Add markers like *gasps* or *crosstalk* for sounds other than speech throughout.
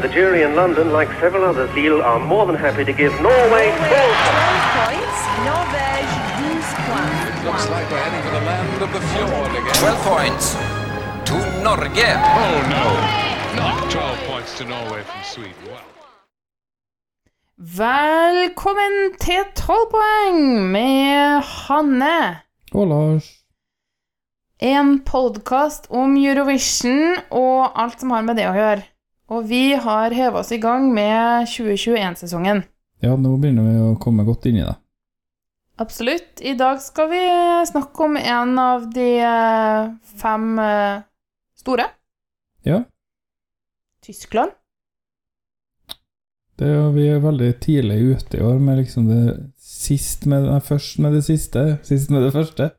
And the jury in London, like several others, Lille, are more than happy to give Norway Norway 12 points. Norway 12 points. Looks like we're heading for the land of the fjord again. 12 points to Norge. Oh no! Not 12 points to Norway from Sweden. Wow. Velkommen til 12 poeng med Hanne. Og Lars. En podkast om Eurovision og alt som har med det å gjøre. Og vi har hevet oss i gang med 2021-sesongen. Ja, nå begynner vi å komme godt inn i det. Absolutt. I dag skal vi snakke om en av de eh, fem eh, store. Ja, Tyskland. det vi er veldig tidlig ute i år med liksom det sist med, det først med det siste, sist med det første.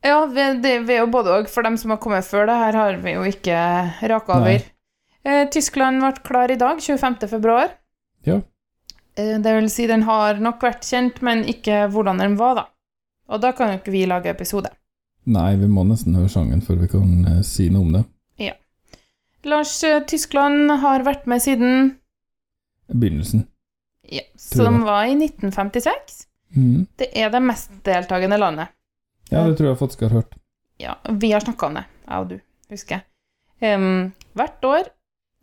Ja, vi, det, vi er jo både òg. For dem som har kommet før det her, har vi jo ikke raka over. Eh, Tyskland ble klar i dag, 25. februar. Ja. Eh, det vil si, den har nok vært kjent, men ikke hvordan den var, da. Og da kan jo ikke vi lage episode. Nei, vi må nesten høre sangen før vi kan eh, si noe om det. Ja. Lars, eh, Tyskland har vært med siden Begynnelsen. ja, Som var i 1956. Mm. Det er det mest deltakende landet. Ja, det tror jeg faktisk har hørt. Ja, vi har snakka om det, jeg og du, husker jeg. Um, hvert år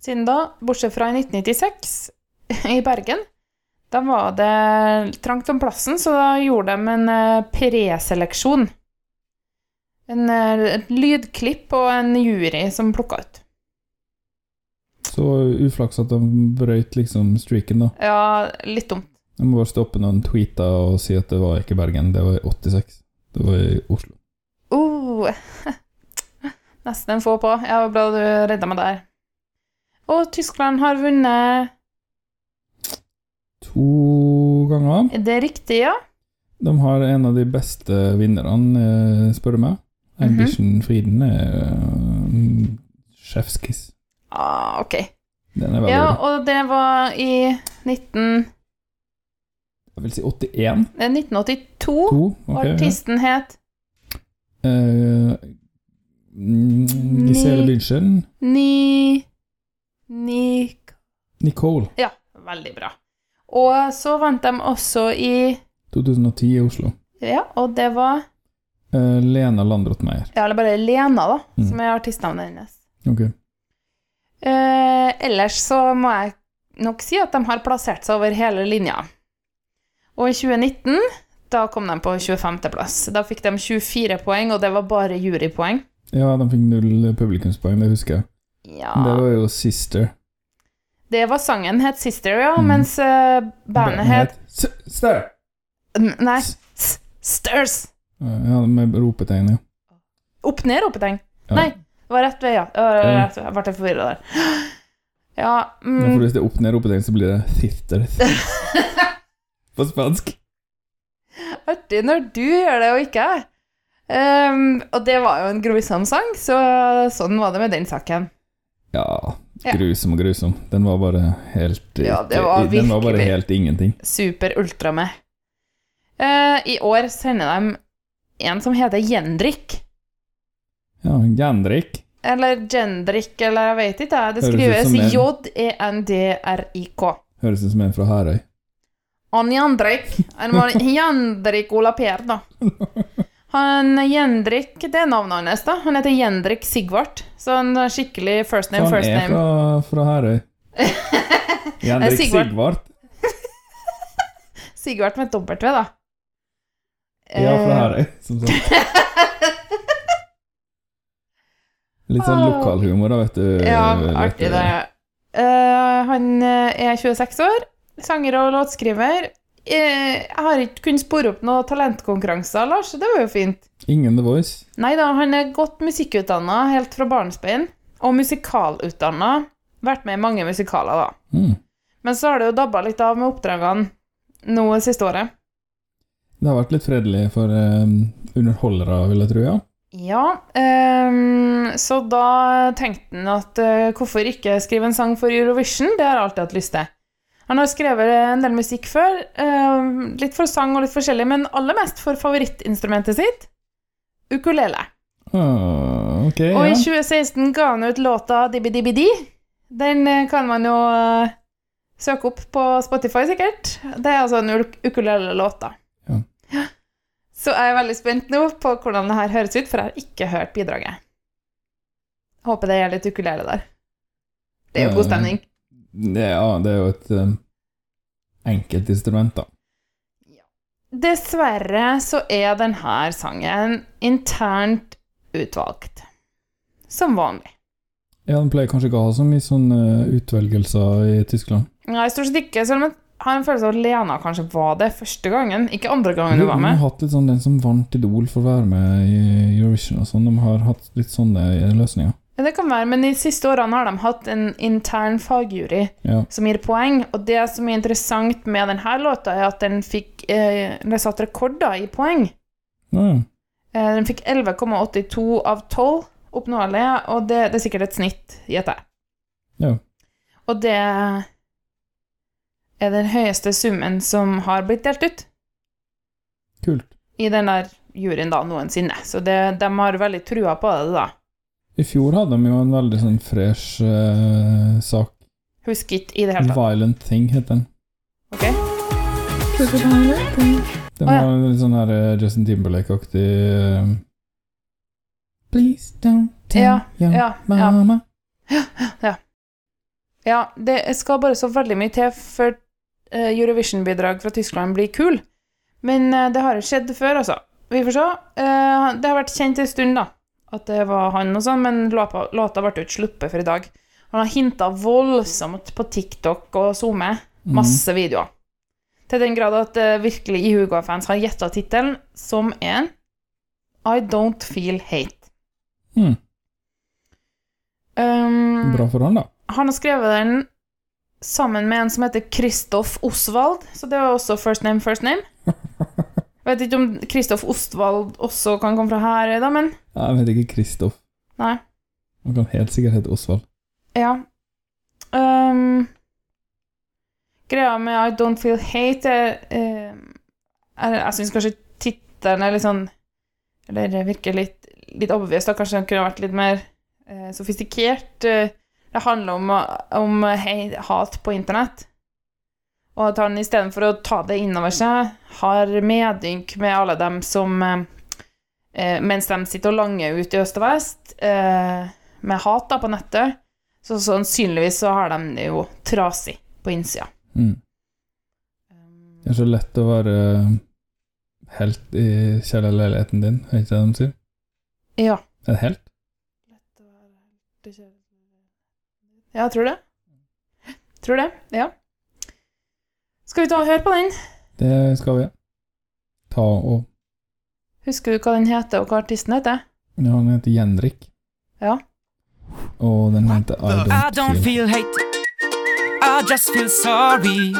siden da, bortsett fra i 1996, *laughs* i Bergen, da var det trangt om plassen, så da gjorde de en eh, preseleksjon. En, eh, et lydklipp og en jury som plukka ut. Så uflaks at de brøyt liksom streaken, da. Ja, litt dumt. Jeg må bare stoppe noen tweeter og si at det var ikke Bergen, det var i 86. Det var i Oslo. Oh. *laughs* Nesten en få på. Ja, bra du redda meg der. Og Tyskland har vunnet To ganger. Er det riktig, ja? De har en av de beste vinnerne, eh, spør du meg. Ambition Frieden er uh, sjefskiss. Ah, ok. Den er veldig Ja, og det var i 19, Jeg vil si 81. eh, 1982. To. okay, ok, ja. artisten het uh, mm, Gisele Bündchen. Ni... Ni... Nicole. Ja, veldig bra. Og så vant de også i 2010 i Oslo. Ja, og det var Eh, Lena Landrotmeier. Ja, eller bare Lena, da, Mm. som er artistnavnet hennes. Ok. Eh, ellers så må jeg nok si at de har plassert seg over hele linja. Og i 2019, da kom de på 25. plass. Da fikk de 24 poeng, og det var bare jurypoeng. Ja, de fikk null publikumspoeng, det husker jeg. Ja, Det var jo Sister. det var sangen het Sister, ja, Mm. mens uh, bandet het Sister! Nei, Stairs. Ja, med ropetegn, ja. Opp ned ropetegn. ja. Nei. Det var rett ved, ja. Rett ved. Jeg ble forvirra der. *gasps* Ja, Ja, for mm, hvis det er opp ned ropetegn, så blir det Sister. *laughs* På spansk. artig når du gjør det, og ikke jeg. Um, og det var jo en grusom sang, så sånn var det med den saken. Ja, grusom og grusom. Den var bare helt Ja, det var Den var bare virkelig- helt ingenting. Super ultra med. Uh, I år sender de en som heter Jendrik. Ja, Jendrik. Eller Jendrik, eller jeg vet ikke. Det skrives J-E-N-D-R-I-K. Høres ut som en fra Herøy. Han Jendrik Han var *laughs* Jendrik Ola Per, da. *laughs* Han Jendrik, det er navnet hans, da. Han heter Jendrik Sigvart. Så han er skikkelig first name, Han er name. fra, fra Herøy. *laughs* Jendrik Sigvart. Sigvart. *laughs* Sigvart med dobbelt V, da. Ja, fra Eh, Herøy, som sagt. *laughs* Litt sånn lokalhumor, da, vet du. Ja, artig det. Uh, han eh, er 26 år, sanger og låtskriver. Eh, jeg har ikke kunnet spore opp noen talentkonkurranser, Lars, det var jo fint. Ingen The Voice. Nei da, han er godt musikkutdanna helt fra barnsben. og musikalutdanna. Vært med i mange musikaler, da. Mm. Men så har det jo dabba litt av med oppdragene nå siste året. Det har vært litt fredelig for eh, underholdere, vil jeg tro, ja. Ja, eh, så da tenkte han at eh, hvorfor ikke skrive en sang for Eurovision? Det har jeg alltid hatt lyst til. Han har skrevet en del musikk før, ehm, litt for sang og litt forskjellig, men aller mest for favorittinstrumentet sitt, ukulele. Ah, okay, Og i 2016 ga han ut låta Dibbi Dibbi Di. Den eh, kan man jo eh, søke opp på Spotify, sikkert. Det er altså en ukulele-låt, da. Ja. *gasps* Så jeg er veldig spent nå på hvordan det her høres ut, for jeg har ikke hørt bidraget. Håper det er litt ukulele der. Det er jo god Eh, stemning. Det, ja, det er jo et um, enkelt instrument, da. Dessverre så er denne sangen internt utvalgt. Som vanlig. Ja, Den pleier kanskje ikke å ha så mye sånne utvelgelser i Tyskland. Nei, stort sett ikke, selv om jeg har en følelse av at Lena kanskje var det første gangen, ikke andre gangen hun var de har hatt litt sånn den som vant Idol for å være med i Eurovision og sånn. De har hatt litt sånne løsninger. Ja, det kan være, men de siste årene har de hatt en intern fagjury Ja. som gir poeng, og det som er interessant med denne låta, er at den fikk eh, Den satt rekorder i poeng. Ja. Eh, den fikk 11,82 av 12 oppnåelig, og det, det er sikkert et snitt, gjetter jeg. Ja. Og det er den høyeste summen som har blitt delt ut Kult. i den der juryen da noensinne. Så det, de har veldig trua på det, da. I fjor hadde de jo en veldig sånn fresh uh, sak. Husker ikke i det hele tatt. Violent Thing het den. Ok? Den oh, ja. var litt sånn her eh, Justin Timberlake-aktig uh, Please don't tell Ja, your ja, ja. ja. Ja, det skal bare så veldig mye til for uh, Eurovision-bidrag fra Tyskland blir kul. Men det har skjedd før, altså. Vi får se. Det har vært kjent en stund, da, at det var han og sånn, men låta, låta ble jo ikke sluppet for i dag. Han har hinta voldsomt på TikTok og SoMe. Masse videoer. Til den grad at uh, virkelig Ihuga-fans har gjetta tittelen, som er I Don't Feel Hate. Mm, Um, Bra for han, da. han har skrevet den sammen med en som heter Kristoff Osvald, så det var også first name, first name. *laughs* Vet ikke om Kristoff Ostvald også kan komme fra her, da, men Jeg vet ikke Kristoff. Nei. Han kan helt sikkert hete Osvald. Ja. Um, greia med I Don't Feel Hate er, eh, er Jeg syns kanskje tittelen er litt sånn Eller det virker litt, litt obvious, da. Kanskje den kunne vært litt mer uh, sofistikert. Eh, det handler om, om hate, hat på internett. Og at han istedenfor å ta det innover seg, har medynk med alle dem som eh, eh, Mens de sitter og langer ut i øst og vest eh, med hat da på nettet, så sannsynligvis så har de det jo trasig på innsida. Mm. Det er så lett å være eh, helt i kjellerleiligheten din, er ikke det de sier? Ja. Det helt? Ja, jeg tror det. Tror det, ja. Skal vi ta og høre på den? Det skal vi. Ta og Husker du hva den heter, og hva artisten heter? Ja, han heter Jenrik. Ja. Og den heter I Don't, I don't Feel. feel hate. I just feel sorry.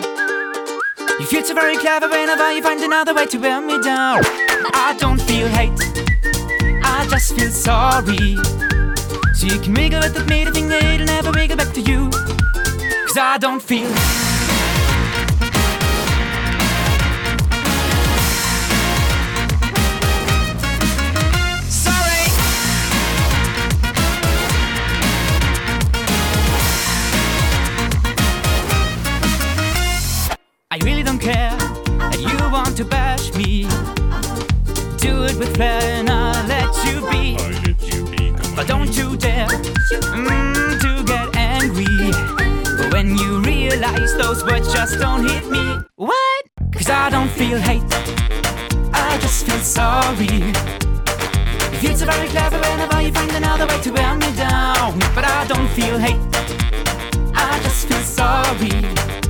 You feel so very clever whenever you find another way to wear me down. I don't feel hate. I just feel sorry. So you can wiggle at that made a thing that it'll never wiggle back to you. Cause I don't feel. I really don't care that you want to bash me. Do it with flair and I'll let you be. But don't you dare mm, to get angry. But when you realize those words just don't hit me. What? Cause I don't feel hate. I just feel sorry. Feel so very clever whenever you find another way to wear me down. But I don't feel hate. I just feel sorry.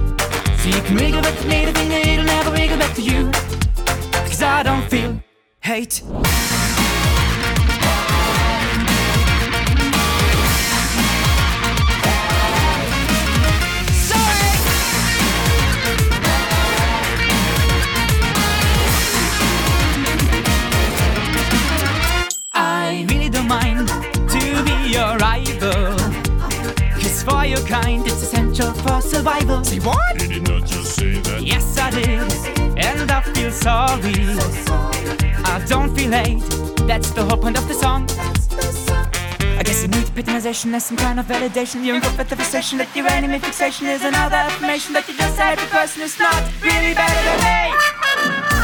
You can wiggle back to me, the thing that it'll never wiggle back to you. Cause I don't feel hate. As some kind of validation. You're in the fixation that your enemy fixation is another affirmation that you're just a happy person who's not really better than me.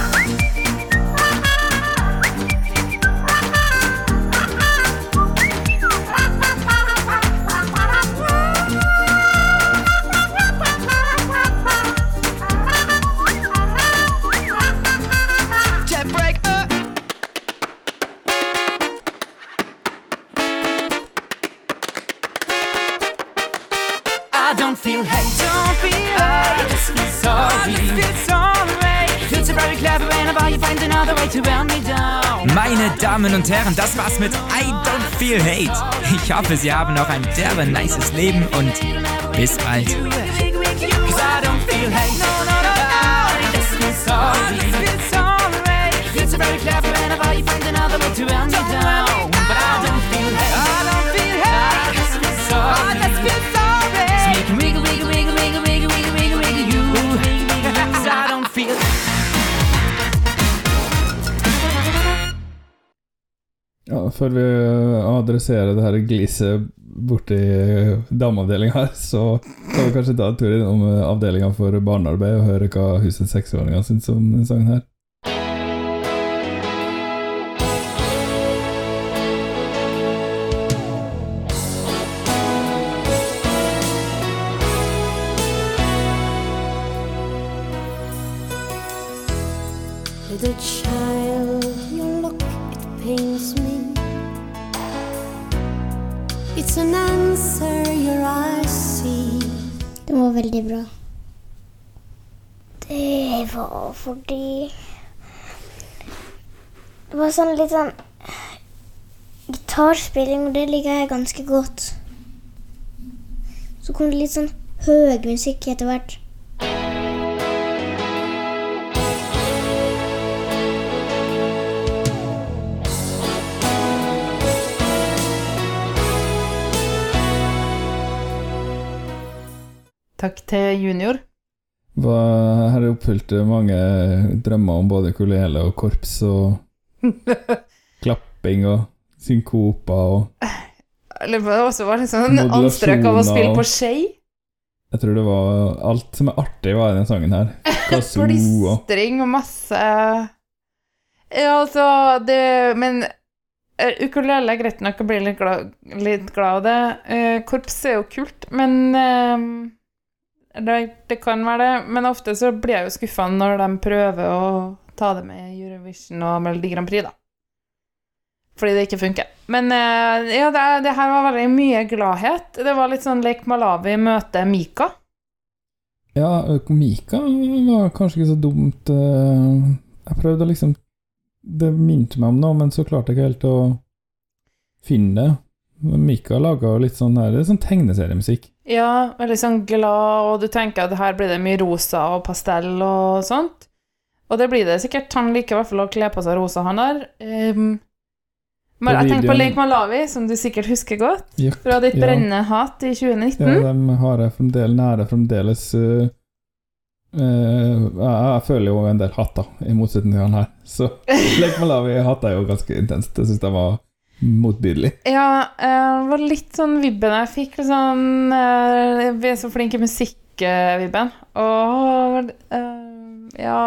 Meine Damen und Herren, das war's mit I Don't Feel Hate. Ich hoffe, Sie haben noch ein derbe nices Leben und bis bald. Cause I don't feel hate. No, no, no, no. I just feel sorry. I just feel sorry. Feel so very clever whenever you find another way to wear me down. Før vi adresserer det her gliset borti dameavdelinga her, så kan vi kanskje ta en tur innom avdelinga for barnearbeid og høre hva husets seksåringer syns om denne sangen her. Det var sånn litt sånn gitarspilling, og det liker jeg ganske godt. Så kom det litt sånn høy musikk etter hvert. Takk til junior. Her er oppfylt mange drømmer om både ukulele og korps og *laughs* klapping og synkoper og Eller det også var liksom sånn anstrøk av å spille på skje. Jeg tror det var alt som er artig, var i denne sangen her. *laughs* Kazoo og masse Ja, altså det Men eh, ukulele er greit nok å bli litt glad, litt glad av det. Eh, korps er jo kult, men eh, det, det kan være det. Men ofte så blir jeg jo skuffa når de prøver å ta det med Eurovision og Melodi Grand Prix, da. Fordi det ikke funker. Men eh, ja, det, det her var veldig mye gladhet. Det var litt sånn Lake Malawi møte Mika. Ja, Mika var kanskje ikke så dumt. Jeg prøvde å liksom Det minte meg om noe, men så klarte jeg ikke helt å finne det. Mika laga litt sånn her, det er sånn tegneseriemusikk. Ja, veldig sånn glad, og du tenker at her blir det mye rosa og pastell og sånt. Og det blir det sikkert. Han liker i hvert fall å kle på seg rosa, han der. Um, men jeg tenker på Lake Malawi, som du sikkert husker godt, Ja, fra ditt ja. brennende hat i 2019. Ja, de har jeg fremdeles nære fremdeles Uh, uh, jeg, jeg føler jo en del hat, da, i motsetning til han her. Så *laughs* Lake Malawi hatta jeg jo ganske intenst. Jeg syns de var motbydelig. Ja, det det var litt sånn vibben jeg fikk. Litt sånn eh, Vi er så flinke i musikk-vibben. Og eh, ja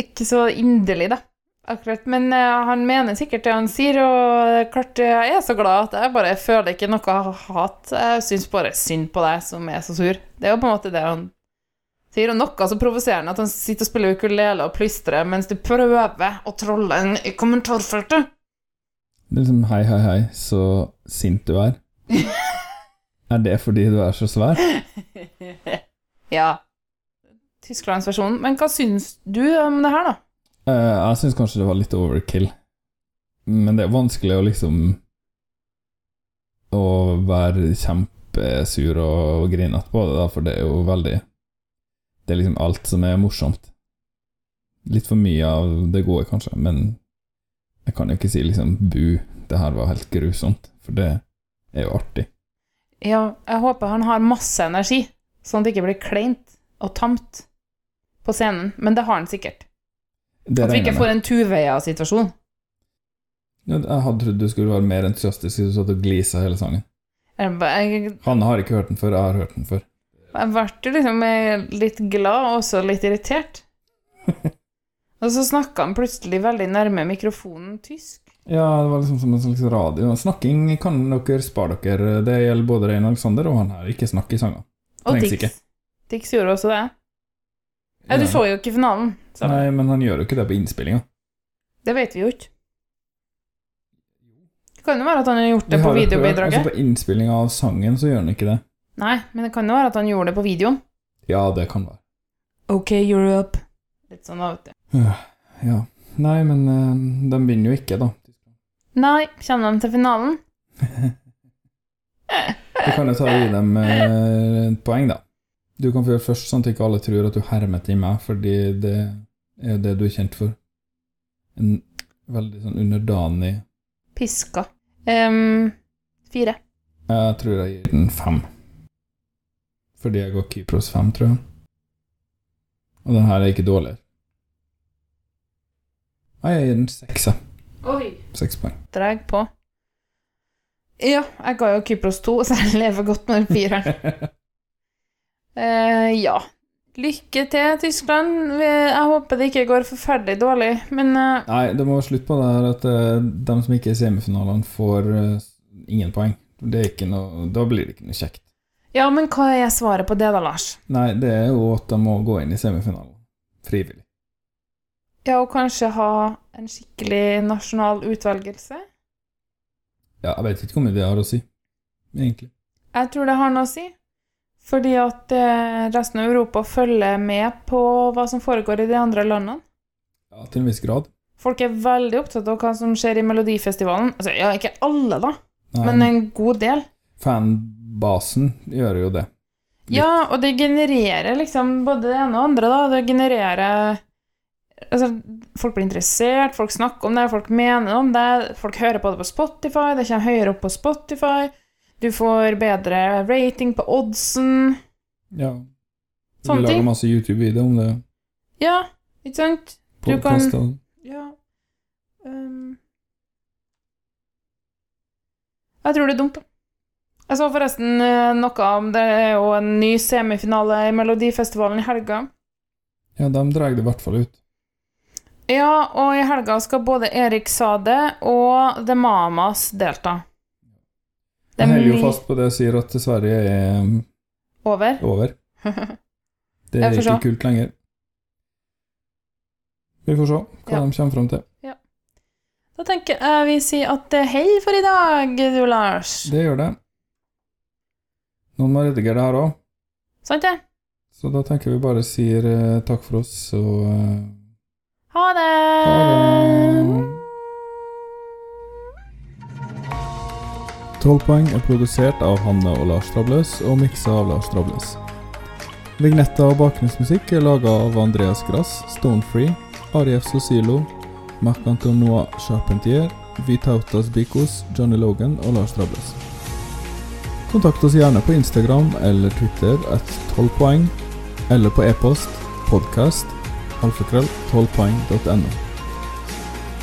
Ikke så inderlig, da. Akkurat. Men uh, han mener sikkert det han sier, og klart jeg er så glad at jeg bare føler ikke noe hat. Jeg syns bare synd på deg som er så sur. Det er jo på en måte det han sier. Og noe så provoserende at han sitter og spiller ukulele og plystrer mens du prøver å trolle en i kommentarfeltet. Det er liksom hei, hei, hei, så sint du er. *laughs* er det fordi du er så svær? ja. Tysklands versjon. Men hva syns du om det her, da? Uh, jeg syns kanskje det var litt overkill. Men det er vanskelig å liksom Å være kjempesur og grinete på det, da, for det er jo veldig Det er liksom alt som er morsomt. Litt for mye av det gode, kanskje, men jeg kan jo ikke si liksom bu, det her var helt grusomt, for det er jo artig. Ja, jeg håper han har masse energi, sånn at det ikke blir kleint og tamt på scenen. Men det har han sikkert. Det At vi ikke får en Tuveia-situasjon. Jeg hadde trodd du skulle være mer entusiastisk hvis du satt og glisa hele sangen. Jeg, Han har ikke hørt den før, jeg har hørt den før. jeg ble liksom eh, litt glad og også litt irritert. *laughs* og så snakka han plutselig veldig nærme mikrofonen tysk. Ja, det var liksom som en slags radio. Snakking kan dere spare dere. Det gjelder både Rein Alexander og han her. Ikke snakk i sangene. Og Dix. Tix. ikke. Tix gjorde også det. Ja, du så jo ikke finalen, så Nei, men han gjør jo ikke det på innspillinga. det vet vi jo ikke. Det kan jo være at han har gjort det på videobidraget. Altså, på innspillinga av sangen så gjør han ikke det. Nei, men det kan jo være at han gjorde det på videoen. Ja, det kan være. OK, Europe. Litt sånn, da, vet du. Ja. Nei, men uh, de vinner jo ikke, da. Nei, kommer de til finalen? *laughs* Vi kan jo ta og gi dem uh, et poeng, da. Du kan få gjøre først, sånn at ikke alle tror at du hermer i meg, fordi det er det du er kjent for. En veldig sånn underdanig Piska. Um, fire. Jeg tror jeg gir den fem. Fordi jeg går Kypros fem, tror jeg. Og den her er ikke dårligere. Nei, jeg gir den seks, jeg. Seks poeng. Dreg på. Ja, jeg ga jo Kypros to, så jeg lever godt med den fireren. *laughs* Eh, ja. Lykke til, Tyskland. Jeg håper det ikke går forferdelig dårlig, men eh, Nei, det må være slutt på det her at eh, de som ikke er i semifinalene, får ingen poeng. Det er ikke noe, da blir det ikke noe kjekt. Ja, men hva er svaret på det, da, Lars? Nei, det er jo at de må gå inn i semifinalen. Frivillig. Ja, og kanskje ha en skikkelig nasjonal utvelgelse? Ja, jeg vet ikke hvor mye det har å si, egentlig. Jeg tror det har noe å si. Fordi at eh, resten av Europa følger med på hva som foregår i de andre landene. Ja, til en viss grad. Folk er veldig opptatt av hva som skjer i Melodifestivalen. Altså, ja, ikke alle, da, Nei, men en god del. Fanbasen gjør jo det. Ja, og det genererer liksom både det ene og det andre, da. Det genererer Altså, folk blir interessert, folk snakker om det, folk mener om det, folk hører på det på Spotify, det kommer høyere opp på Spotify, du får bedre rating på oddsen. Ja. Du Sånne lager ting. masse YouTube-videoer om det. Ja, ikke sant? Du kan Ja. Um, Jeg tror det er dumt, da. Jeg så forresten eh, noe om det er jo en ny semifinale i Melodifestivalen i helga. Ja, de drar det i hvert fall ut. Ja, og i helga skal både Erik Sade og The Mamas delta. Jeg er holder jo fast på det jeg sier, at Sverige er um, over. over. *laughs* Det er ikke kult lenger. Vi får se hva Ja. de kommer fram til. Da tenker jeg vi sier at det er hei for i dag, du Lars. Det gjør det. Noen må redigere det her òg, Sant det? så da tenker vi bare sier eh, takk for oss og eh, Ha det! ha det. 12 poeng er produsert av Hanne og Lars Trabløs og miksa av Lars Trabløs. Vignetta og bakgrunnsmusikk er laga av Andreas Grass, Stonefree, Arief Sosilo, Marc-Antonois Charpentier, Vitautas Bikos, Johnny Logan og Lars Trabløs. Kontakt oss gjerne på Instagram eller Twitter at 12 poeng, eller på e-post podcast alfakrøll 12poeng.no.